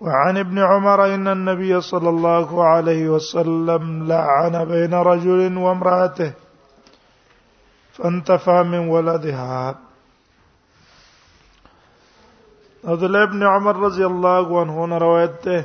وعن ابن عمر ان النبي صلى الله عليه وسلم لعن بين رجل وامراته فانتفى من ولدها عبداللہ ابن عمر رضي الله عنه هنا روايته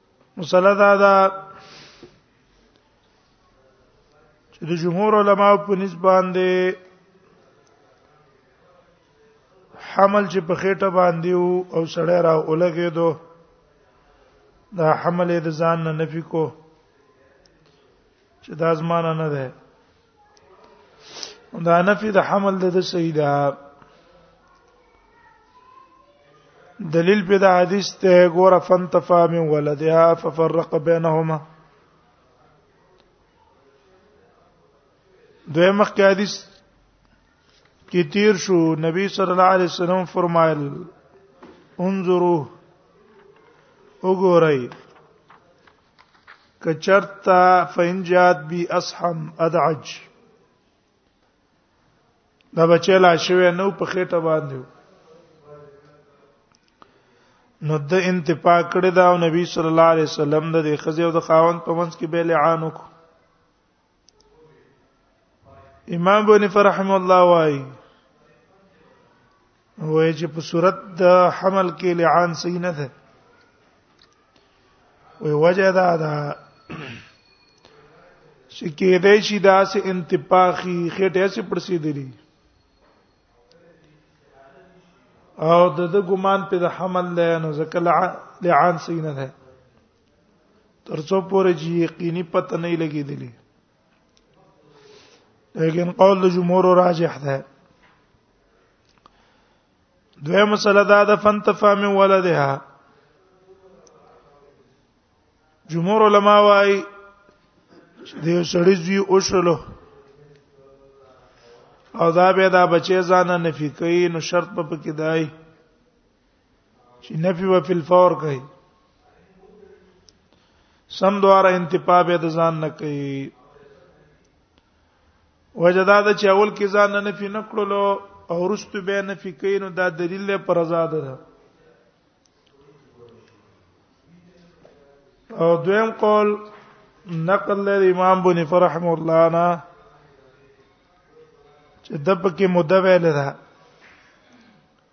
مسله دا ده چې د جمهور علما په نسبت باندې حمل چې په خېټه باندې او سړی را اولګې دو دا حمل د ځان نه نفي کو چې دا زمانہ نه ده دا نفي د حمل د صحیح ده دلیل په دا حدیث ته ګور فنتفا من ولدها ففرق بينهما دوی مخکې حدیث کې تیر شو نبی صلی الله علیه وسلم فرمایل انظروا وګورئ کچرتا فین جات بی اصحم ادعج دا بچی لا شوی نو په خېټه باندې نو د انتفاع کړی دا او نبی صلی الله علیه وسلم د خزی او د خاوند په منځ کې بیل عانو کو امام بن فرحم الله وايي وای چې په صورت د حمل کې لعان صحیح نه ده وای وجه دا ده چې کې دې شي دا سه انتپاخي خټه سه پرسیدلی او د د ګمان په د حمل له نو ځکه لعان صحیح نه ده ترڅو پورې چې یقیني پته نه لګیدلی لیکن قول د جمهور راجح ده دوه مسله دا ده فنتفا من ولدها جمهور علما وايي د یو سړي زوی اوشلو او دا به دا بچي ځان نه فکې نو شرط په کې دای چې نفي و فل فور کوي سم دواره انتفاع به د ځان نه کوي وجدا د چې اول کې ځان نه نفي نکړلو او رستو به نفي کینو دا دلیل پر آزاد ده او دویم قول نقل له امام بني فرحم الله نه چې د پکې مدویل ده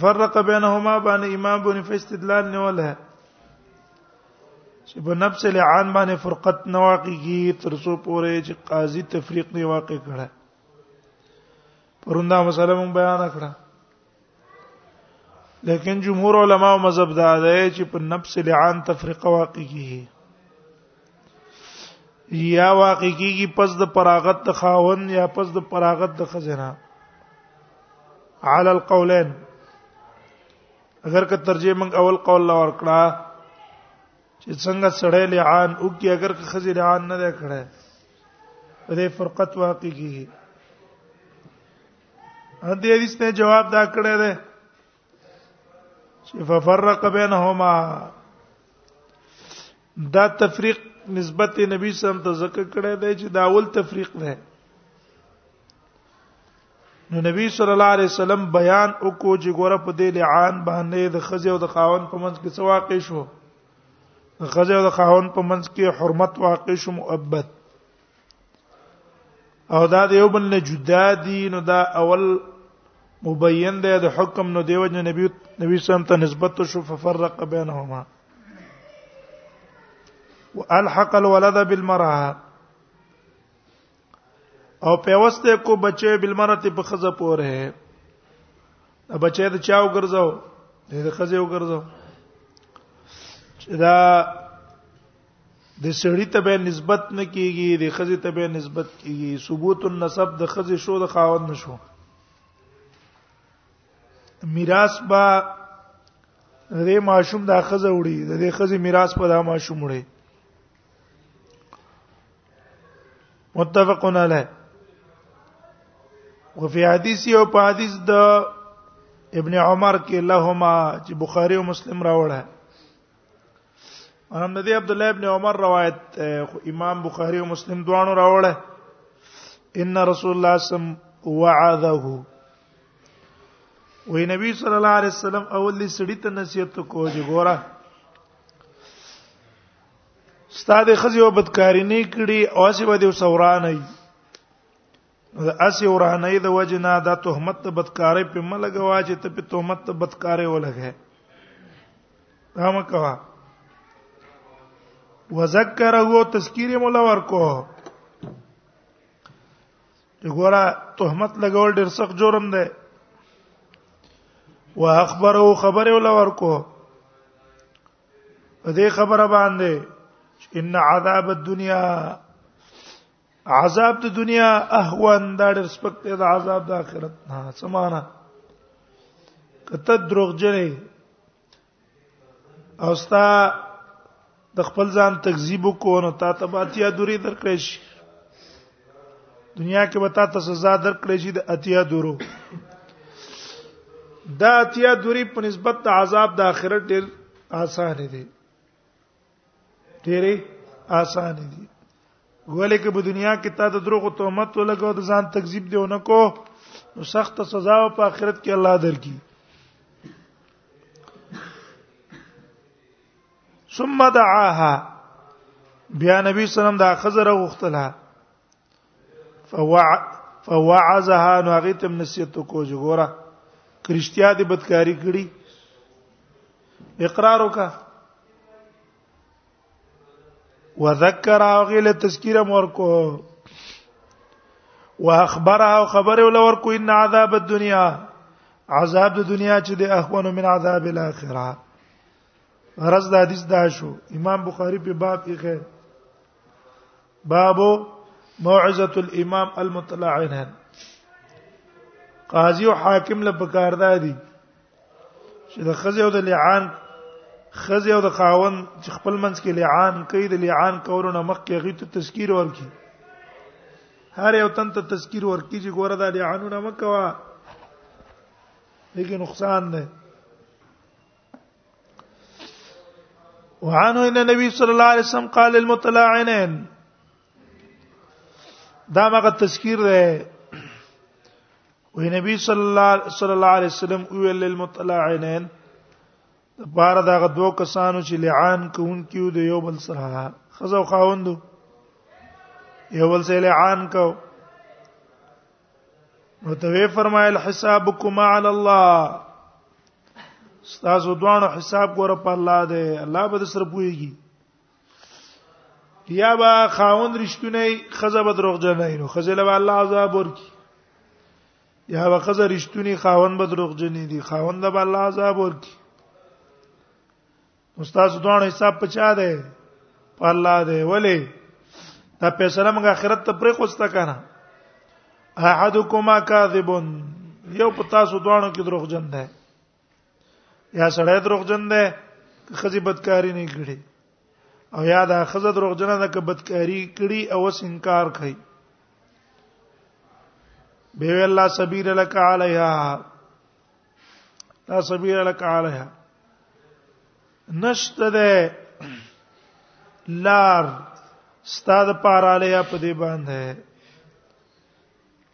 فرق بينهما بان امام بن في استدلال نه ولا چې په نفس لعان باندې فرقت نه واقعي تر څو پورې چې قاضي تفریق نه واقع کړه پروندا مسله مون بیان کړه لیکن جمهور علما او مذهب دا دی چې په نفس لعان تفریقه واقعي یا واقع کیږي پس د پراغت د خاون یا پس د پراغت د خزنه علی القولین اگر که ترجمه موږ اول قول لا ور کړه چې څنګه سړی لعان او کې اگر که خزې لعان نه ده کړه دې فرقت واقع کیږي ان دې حدیث ته جواب دا کړه ده چې ففرق بینهما دا تفریق نسبت نبی صلی الله علیه وسلم ته ذکر کړی دی چې دا اول تفریق دی نو نبی صلی الله علیه وسلم بیان وکړو چې ګوره په دې لعان باندې د خزه او د خاون په منځ کې څه واقع شو د خزه او د خاون په منځ کې حرمت واقع شو مؤبد او دا د یو بل نه جدا دي نو دا اول مبین دی د حکم نو دیو جن نبی نبی سم ته نسبت شو ففرق بینهما والحق الولد بالمرأه او پیوسته کو بچي بالمرأه په خزه پور ہے بچي د چاو ګرځاو د خزه وګرځاو چې دا د سړی ته به نسبت نه کیږي د خزه ته به نسبت کیږي ثبوت النسب د خزه شو د خاوند نشو میراث با د ماشوم د خزه وړي د خزه میراث په د ماشوم وړي متفقون علیه وفي حدیث او په حدیث د ابن عمر کې لهما چې بخاری او مسلم راوړل هم د عبد الله ابن عمر روایت امام بخاری او مسلم دوانو راوړل ان رسول الله سم وعده وې نبی صلی الله علیه وسلم اول دې سړی ته نصیحت کو چې ګوره ستاد خزي او بدکاری نه کړي او چې به دې سورانه نو د اسی ورانه د وجنا د تهمت د بدکارۍ په ملګوا چې ته په تهمت د بدکارۍ ولګې دا مکوا وذکره تذکیر مولا ورکو ګوره تهمت لګول ډیر سخت جرم دی واخبره خبر ولا ورکو دې خبره باندې ان عذاب الدنيا عذاب د دنیا اهون دا ډېر سپک دی د عذاب د آخرت نه سمانه کته دروغجنې او ستا د خپل ځان تکذیب کو نو تا ته باتیا دوری درکړې شي دنیا کې به تا ته سزا درکړې شي د اتیا دورو دا اتیا دوری په نسبت د عذاب د آخرت ډېر آسان دی ډېرې آسان دي ولې کې په دنیا کې تا د دروغ تهمت ولګو د ځان تکذیب دی ونکو نو سخت سزا په آخرت کې الله درکې ثم دعاها بیا نبی صلی الله علیه وسلم دا خزر غختله فوع فوعزها نو هغه تم نصیحت کو جوړه کرشتیا دې بدکاری کړی اقرار وکا وذكر غیله تذکرہ مورکو واخبرها خبر ول ورکو ان عذاب الدنيا عذاب د دنیا چې د اخوانو من عذاب الاخره غرض د حدیث دا شو امام بخاری په باب کې خیر باب موعظه الامام المتلعن قاضي او حاکم له پکار دادي چې د خزه او د لعان خزه او د خاون چې خپل منځ کې لعان کوي د لعان کولو نه مخکې غي ته تذکیر ورکړي هر یو تن ته تذکیر ورکړي چې ګوره دا لعانونه مکوا لیکن نقصان نه وعنه ان النبي صلى الله عليه وسلم قال للمتلاعنين دا مغه تذکیر ده وی نبی صلی الله صلی الله علیه وسلم ویل للمتلاعنين بار دا غدو کسانو چې لعان کوون کیو د یو بل سره خزو خاوندو یو بل سره لعان کو نو ته فرمایل حسابکم علی الله تاسو دوانو حساب ګوره په الله دی الله به سره پويږي یا با خاون رښتونه خزه به دروغ جنې نو خزه له الله عذاب ورکی یا به خزه رښتونی خاون به دروغ جنې دي خاون له الله عذاب ورکی استاد دوه حساب پچا دی په الله دی ولی دا پیسره موږ اخرت ته پرې خوسته کنه احدکما کاذب یو په تاسو دوه کې دروغجن دی یا سړی دروغجن دی خزي بدکاری نه کړي او یا دا خزه دروغجن ده که بدکاری کړي او اس انکار کوي به الله سبیل لك علیها لا سبیل لك علیها نشته ده لار ستاد پار علیها په دې باندې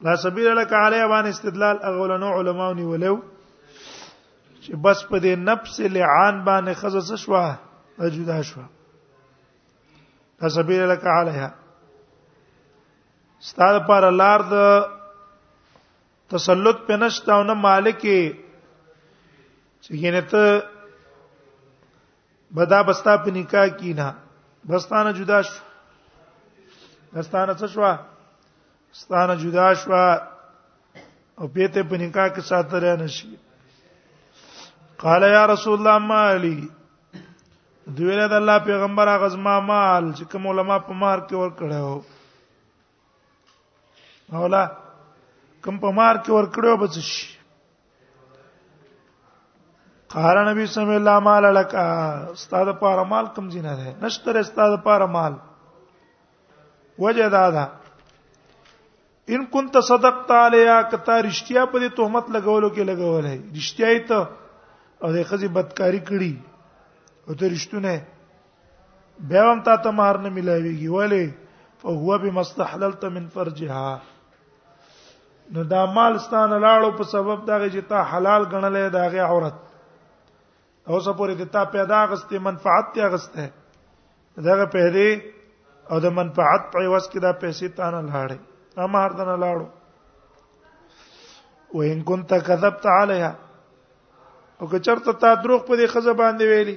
لا سبیل لك علیها باندې استدلال اغولنو علماء نیولو چې بس په دې نفس لعان باندې خزه څه شو جدا شو لا سبیل لك علیها ستاد پار لار د تسلط په نشته او نه مالک چې ینه ته بدا بستا په نکاح کی نه بستانه جدا شو بستانه څه شو ستانه جدا شو او پیته په نکاح کې ساتل نه شي قال یا رسول الله ما علی دویله د الله پیغمبر غزما مال چې کوم علما په مار کې ور کړو اولا کوم په مار کې ور کړو بچ شي قال نبی صلی الله علیه وسلم مال لك استاد پاره مال کم زینه ده نشتر استاد پاره مال وجه دا ده ان كنت صدقت عليها کته رښتیا په دې تهمت لګولو کې لګولای رښتیا ته او د خزي بدکاری کړي او ته رښتونه به هم تا ته مہر نه ملاويږي ولی فهو بما استحللت من فرجها نو دا مال ستان لاړو په سبب دغه چې تا حلال غنلې دغه عورت او څه پورې ته پیدا غستې منفعت ته غستې دغه په دې او د منفعت په عوض کې دا پیسې تانه لاړې اما هر دنه لاړو وان كنت كذبت عليها او که چرته تا دروغ په دې خزه باندې ویلي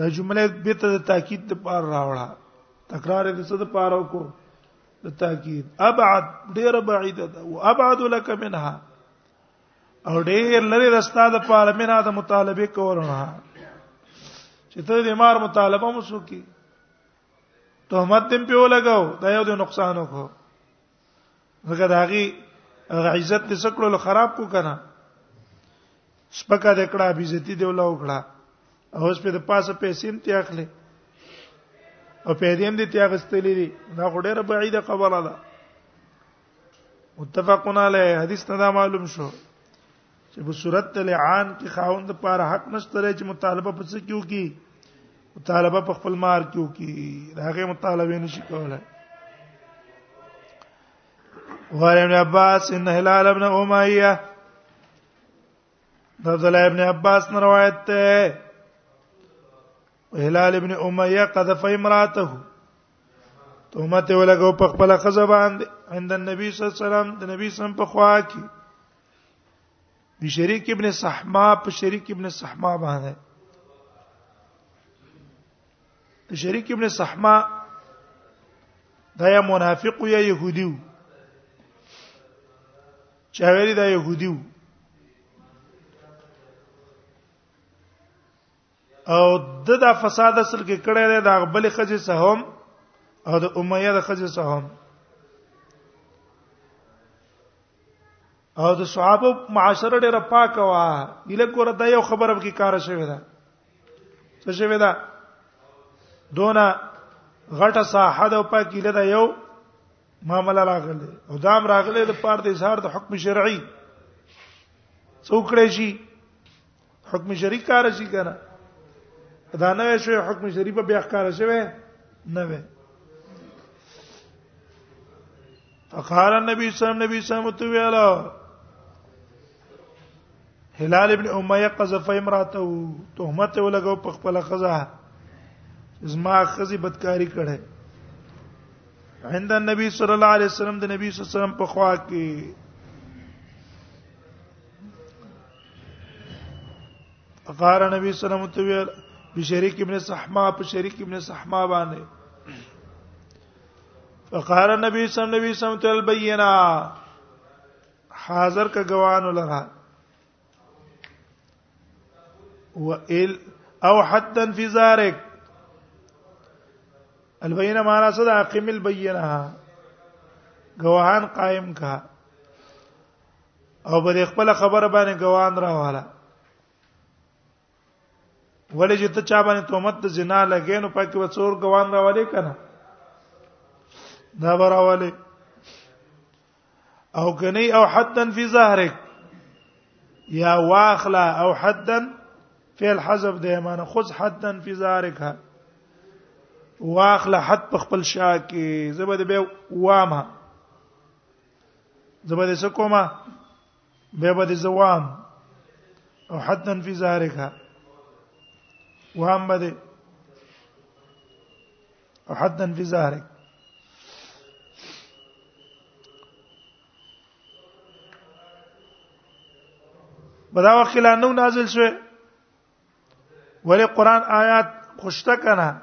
دا جمله به ته تاکید ته پار راوړه تکرار دې څه ته پار وکړو د تاکید ابعد ډیر بعید ده او ابعد لك منها او ډیر لري رستا د پاره مینا د مطالبه کولونه چې ته د مار مطالبه مسو کی تهمت دې په لګاو دا یو د نقصان وکړو هغه داغي هغه عزت دې سکړو له خراب کو کنه سپکا دې کړه بي عزتي دې ولا وکړه او اوس په پاسه پیسې هم تی اخلي او په دې هم دې تی اخستلې دي دا ډېره بعیده قبره ده متفقون علی حدیث نه معلوم شو چې په صورت لعان کې خاوند لپاره حق نشته چې مطالبه پڅ کیو کی مطالبه په خپل مار کیو کی هغه مطالبه نشي کولای وعن ابن عباس ان هلال ابن اميه د عبد الله ابن عباس نه روایت ده هلال ابن اميه قذف امراته تهمت ولګو په خپل خزه باندې عند النبي صلی الله علیه وسلم د نبی سم په خوا کې دی شریک ابن صحما په شریک ابن صحما باندې شریک ابن صحما دا یا منافق یا يهودي وو چا ویل دا يهودي وو او د دا فساد اصل کې کړه دی دا غبل خځه سهم او د امیه د خځه سهم او د صحابه معاشره ډیره پاکه وا اله کور دا یو خبره کې کار شوی دا څه شوی دا دونه غټه ساحه د پاکې له دا یو معاملې راغله او دام راغله د پاره د اظهار د حکم شرعي څوکړې شي حکم شری کار شي کنه دا نه شوی حکم شری په بیا کار شوی نه وي فقال النبي صلى الله عليه وسلم تو ویلا هلال ابن اميه قذف امراته تهمت ولګو په خپل خزه زما خزي بدکاری کړه عند النبي صلى الله عليه وسلم د نبی صلی الله عليه وسلم په خوا کې قال نبی صلی الله علیه وسلم بشریک ابن صحما په شریک ابن صحما باندې فقال نبی صلی الله علیه وسلم تل بینا حاضر کا گوان لرا و ال او حدا فی ذلک البینه معنا څه ده اقیم البینه گواهان قائم کا او بل خپل خبره باندې ګوان راواله ولې چې ته چا باندې تهمت د زنا لګې نو پکې وڅور ګوان راوالې کنه دا براوالې او کني او حدا فی ظهرک یا واخلا او حدا فعل حذف د ایمان خذ حدا فی ظهرک واخلا حد په خپل شا کې زبد به وامه زبر سکوما به به زوام او حتن فی ذالک وهم بده او حتن فی ذالک بدا وخت لا نو نازل شوه ولی قران آیات خوشته کنه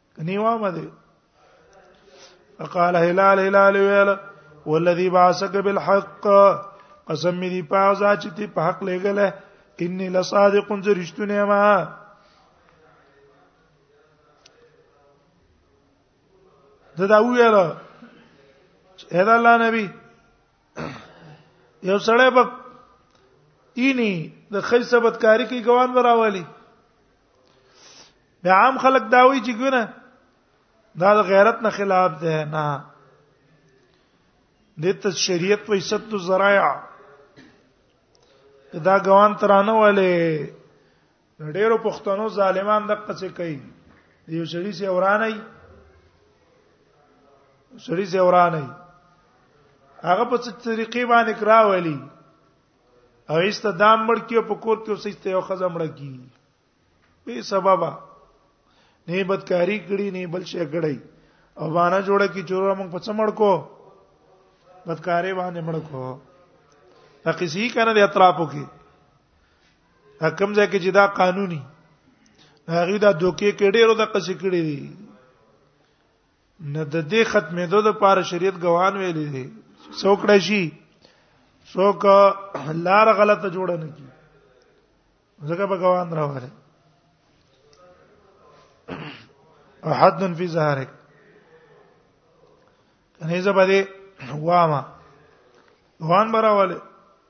نیوا مده فقال هلال هلال ویل والذي بعثك بالحق قسم می دی پازا چې تی په حق لګل انی لصادق زرشتونه ما دا دا ویل اې دا الله نبی یو سړی په اینی د خی ثبت کاری کی ګوان براولی د عام خلک دا وایي چې ګونه دا د غیرت نه خلاف ده نه د ته شریعت په ست زرایا دا ګوان ترانه والے ډیرو پښتنو ظالمان د قصې کوي یو شری سي ورانه شری سي ورانه هغه په څه طریقې باندې کراولي او ایست دا مړ کې په کور کې اوسې ته یو خزه مړ کی به سببا نه بدکاری کړی نه بل شي کړی او باندې جوړه کی چور موږ په څمړ کو بدکاری باندې مړ کو دا کسی کنه د اطرافو کې حکم ځکه کې چې دا قانوني هغه دا دوکې کې ډېرو د قصې کړې دي نه د دې ختمېدو د پاره شریعت ګوان ویلې دي څوک راشي څوک لار غلطه جوړ نه کی ځکه به ګوان راوړي احد فی ظهرک کنه زبده واما وان براواله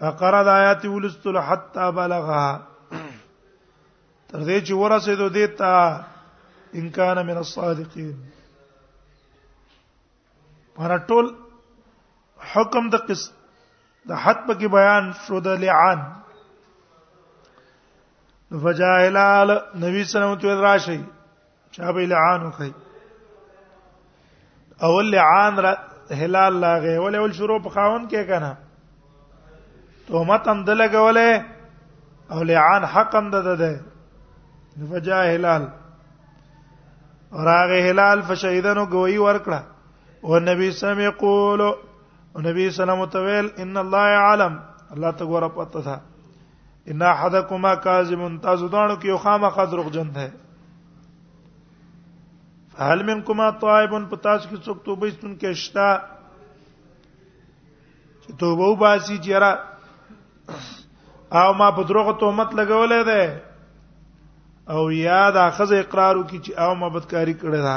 فقره د آیات ولستل حتا بلغها تر دې چې ورسېدو دې ته ان کان من الصادقین پر ټول حکم د قص د حد په کې بیان شو د لعان فجاهلال نبی صلی الله علیه وسلم ته راشي چا به لعان وکي اول لعان را هلال لاغه ول اول شروع په خاون کې کنه تهمت هم د لګولې او لعان حق هم ده ده فجاء هلال راغه هلال فشهیدنو گوئی ورکړه او نبی سم یقول او نبی سلام تویل ان الله عالم الله تګور پته ده ان احدکما کاذب تاسو دانو کې یو خامخا دروغ جن ده هل منکما طائب پتاس کې څوک توبه استون کې شتا چې توبه وباسي چیرې او ما په دروغ تهمت لګولې ده او یا دا خزه اقرار وکي چې او ما بدکاری کړې ده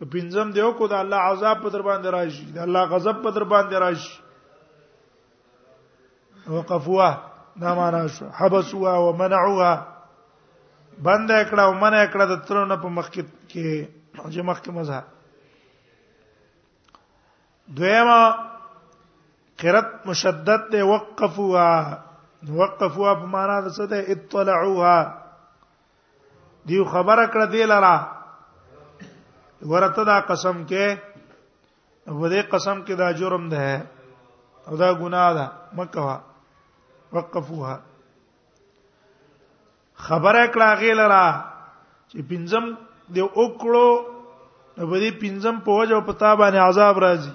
نو پنځم دی او کو د الله عذاب په در باندې راشي د الله غضب په در باندې راشي وقفوها دا معنا شو حبسوها ومنعوها بند کړه او منع کړه د ترونه په مخ کې چې مخ کې مزه دویمه قرت مشدد دی وقفوها وقفوها په معنا د څه ده اطلعوها دیو خبره کړه دی لرا ورته دا قسم کې و دې قسم کې دا جرم ده او دا ګناه ده مکه وقفوها خبره کړه غیلرا چې پنځم دی وکړو نو به دې پنځم په وجه په تا باندې عذاب راځي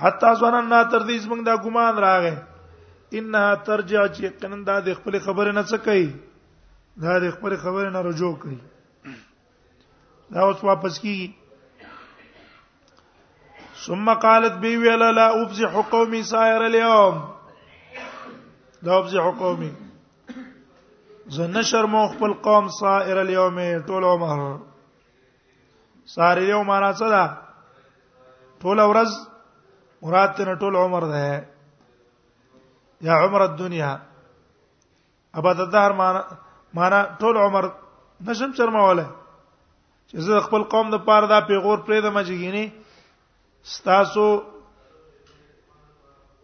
حتا ظننا تر دې زمنګ دا ګمان راغې انها ترجع چې قنن دا د خپل خبره نه څه کوي دا د خپل خبره نه رجوع کوي دا اوس واپس کیږي ثم قالت بي ولا لا افزح قومي سائر اليوم لا افزح قومي زنه شرم خپل قوم سائر اليوم ټول عمر ساری یو معنا څه ده ټول ورځ مراد ته ټول عمر ده یا عمر الدنیا ابد الدهر معنا معنا ټول عمر نشم شرمواله چې زه خپل قوم د پاره دا پیغور پرې د مجګینی ستاسو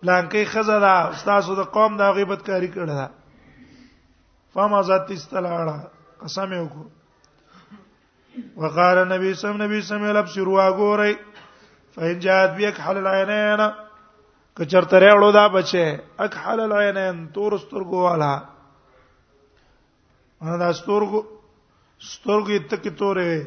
لانکې خزه دا ستاسو د قوم دا غیبت کاری کړه دا فما ذات استلاړه قسم یو کو وقال النبي صلى الله عليه وسلم لبس روا ګورئ فإن جاءت بك حل العينين کچرته راړو دا بچي اک حل العينين تور سترګو والا انا دا سترګو سترګې تک تورې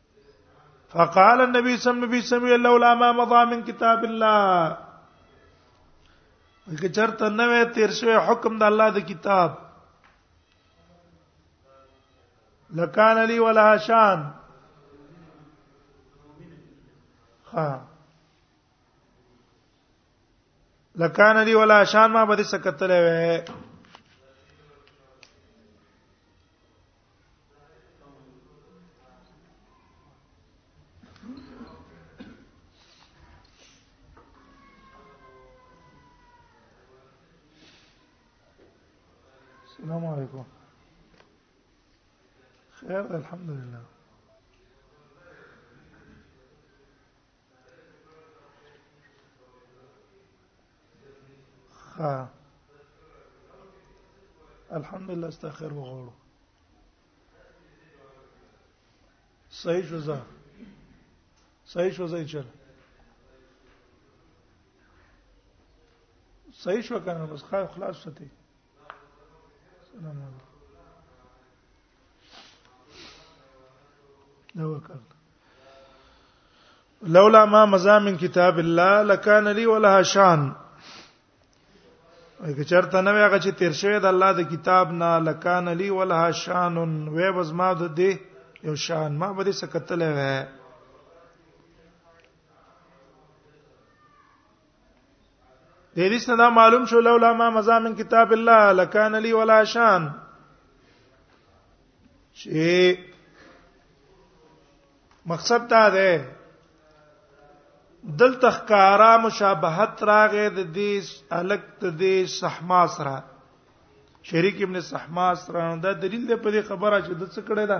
فقال النبي صلى الله عليه وسلم لولا ما مضى من كتاب الله که چرته نوې تیر شوی حکم د الله د کتاب لکان علی ولا شان ها لکان علی ولا شان ما به سکتلې وې السلام عليكم خير الحمد لله ها الحمدلله استخر وغوړو صحیح شو زه صحیح شو زه چل صحیح شو کنه بس خلاص شته سلام علیکم دا وکړ لولا ما مزامن کتاب الله لکان لي ولها شان که چرته نه هغه چې تیر شوی د الله د کتاب نه لکان لي ولها شان وې بس ما د دې یو شان ما به دې سکتلې وې د حدیث نه معلوم شو لولا ما مزامن کتاب الله لکان لی ولا شان چې مقصد دا ده دل تخکارا مشابهت راغې د دې الک د دې صحما سره شریک ابن صحما سره دا دلیل دی په دې خبره چې د څه کړه ده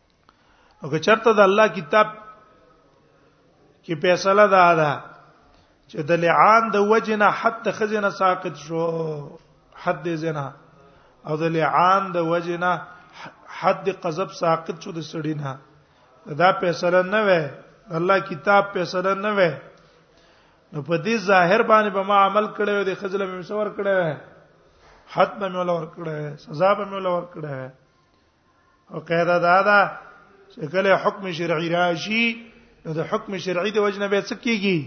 او که چرته د الله کتاب کې فیصله ده ده چې د لعان د وجنه حد خزنه ساقط شو حد زنا او د لعان د وجنه حد قذب ساقط شو د سړی نه دا فیصله نه وې الله کتاب فیصله نه وې نو په دې ظاهر باندې به ما عمل کړی و د خزله مې مسور کړی و حد به مې ولور کړی سزا به مې ولور کړی او قاعده دا ده چې کله حکم شرعي راشي نو د حکم شرعي د وجنه به څه کیږي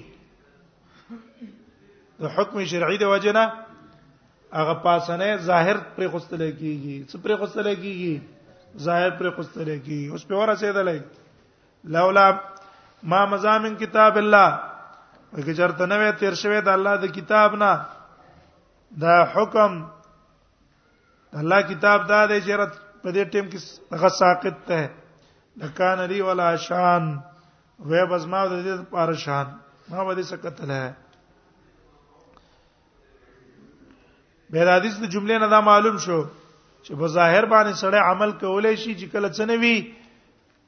د حکم شرعي د وجنه هغه پاسنه ظاهر پر خوستل کیږي څه پر خوستل کیږي ظاهر پر خوستل کیږي اوس په ورسېدلې لولا ما مزامن کتاب الله وکړه چرته نوې تیر شوی د الله د کتاب نه دا حکم الله کتاب دا دی چې رات په دې ټیم کې هغه ساقط ته لکان لري ولا شان وې بس ما د دې پر شان ما به دې سکت له به د حدیث د جملې نه دا معلوم شو چې په ظاهر باندې سړی عمل کولای شي چې کله څه نه وي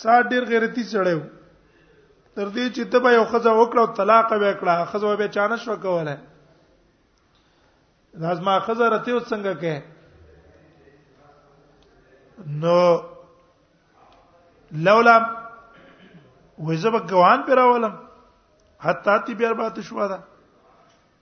سات ډیر غیرتی سړی و تر دې چې ته به یو خزه وکړو طلاق به کړه خزه به چانه شو کوله دا زما خزه رته څنګه کې نو لولا وځب ګوان پر اولم حتی تی بیا بات شو ده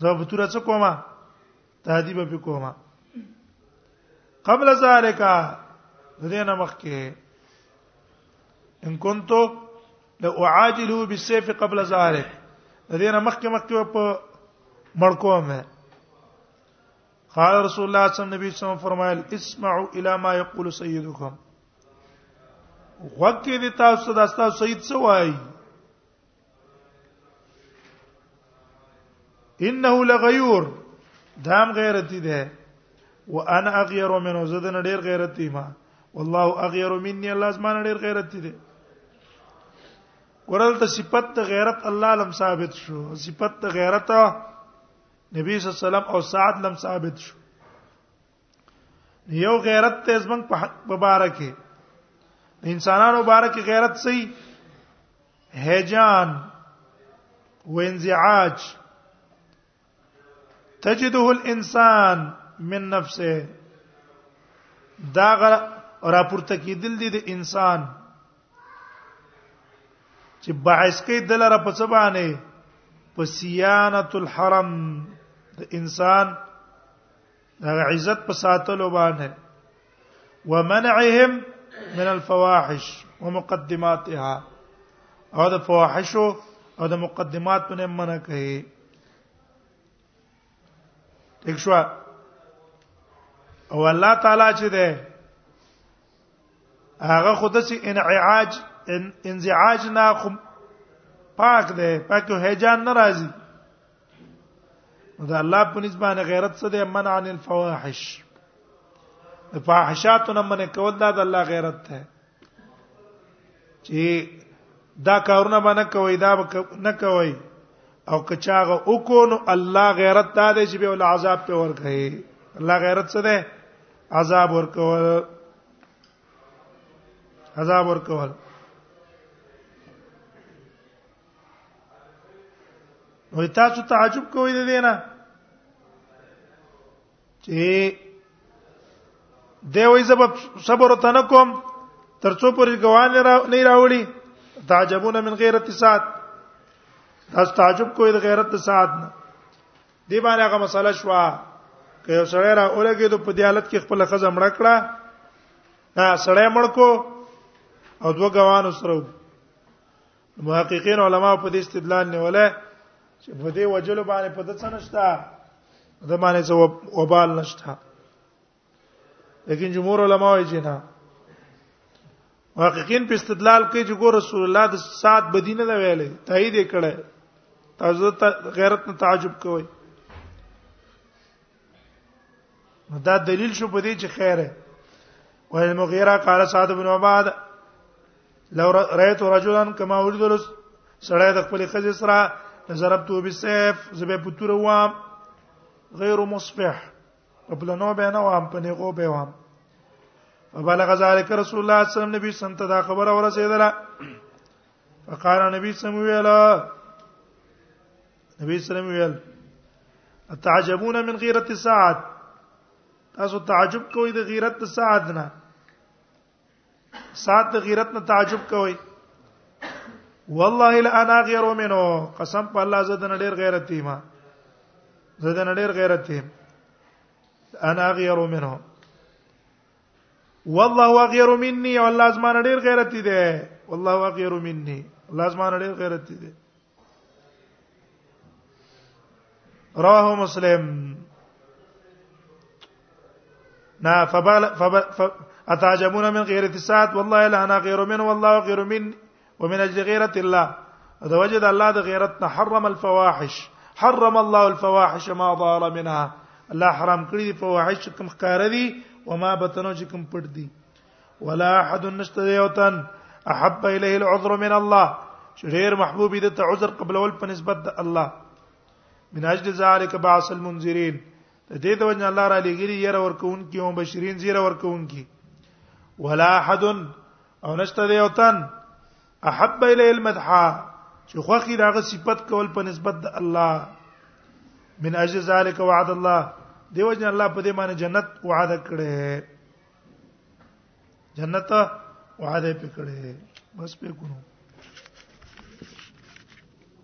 دا په تور څه کومه تهذیب په کومه قبل ذالک دینه مخکې ان كنت لاعاجله بالسيف قبل ذلك دینه مخکې مخکې په مړکو مې قال رسول الله صلی الله علیه وسلم نبی صلی الله علیه وسلم فرمایل اسمعوا الى ما يقول سيدكم وقتی تاسو د تاسو سید څه وایي انه لغیور دام غیرتی ده وانا اغیر منه زدن ډیر غیرتی ما والله اغیر مني الله زمان ډیر غیرتی ده ورل ته صفت د غیرت الله لم ثابت شو صفت د غیرت نبی صلی الله علیه وسلم او سعد لم ثابت شو یو غیرت ته زمنګ په حق مبارکه انسانانو مبارک غیرت سي هجان وانزعاج تجده الانسان من نفسه دا راپورته کیدل دي د انسان چې باعث کې دلاره په څه باندې په سیانت الحرم د انسان دا عزت په ساتلو باندې ومنعهم من الفواحش ومقدماتها او د فواحش او د مقدمات په نوم منع کوي ٹھیک شو او الله تعالی چې ده هغه خود سي انعاج انزعاج نه خو پاک ده پاکه هیجان ناراضي نو دا الله په نسبت غیرت څه دی منع عن الفواحش د فاحشاتو نه منع کول دا د الله غیرت ده چې دا کارونه باندې کوي دا نه کوي او کچاغه وکونو الله غیرت دا دی چې به ول عذاب په ور کوي الله غیرت څه ده عذاب ور کول عذاب ور کول نو تاسو تعجب کوئ د دینه چې دی وای زب صبر ته نه کوم تر څو پورې ګوان نه راوړي تعجبون من غیرت سات تاسو تعجب کوئ د غیرت سات نه دی باندې هغه مسله شو که یو سړی را اولګي د په دې حالت کې خپل خزه مړ کړه ها سړی مړ کو او دوه ګوان سره محققین علما په دې استدلال نه ولا چې په دې وجلو باندې په دڅ نشتا د باندې څه وبال نشتا لیکن جمهور علما وايي چې نه محققین په استدلال کوي چې ګور رسول الله د سات بدینه نه ویلې تایید کړه تاسو ته غیرت نه تعجب کوئ نو دا دلیل شو په دې چې خیره وای مغیره قال سعد بن عباد لو رأيت رجلا كما ولد سړی د خپل خځې سره ضربته بالسيف زبې پتور وام غیر مصبح په بلنو به نه وام په نیغو به وام فبلغ ذلك رسول الله صلی الله علیه وسلم نبی سنت دا خبره ورسېدله فقال نبی سم ویلا نبی سلام ویل تعجبون من غیرت الساعات تاسو تعجب کوئ د غیرت د ساعت نه ساعت د غیرت نه تعجب کوئ والله لا انا غیر منه قسم په الله زه د نړیر غیرت یم زه د نړیر غیرت یم انا غیر منه والله غیر مني والله زما نړیر غیرت دی والله غیر مني الله زما نړیر غیرت دی رواه مسلم نا فبال فب اتعجبون من غيرة الساعات والله لا انا غير من والله غير من ومن اجل غيرة الله اذا وجد الله ده غيرتنا حرم الفواحش حرم الله الفواحش ما ظهر منها الله حرام كل دي فواحش کوم دي وما بتنوجكم چې پټ دي ولا احد نشته یو تن احب الیه العذر من الله چې ډیر محبوب دي ته عذر قبل ول په نسبت د الله من اجل ذلك بعث المنذرين د دې د وجه الله را لګری ير ورکون کی او بشرین زیر ورکون کی ولا احد او نشته دی او تن احب الیه المدح چې خوخي داغه صفت کول په نسبت د الله من اجل ذلك وعد الله دیو جن الله په دې معنی جنت وعده کړي جنت وعده پکړه بس په کونو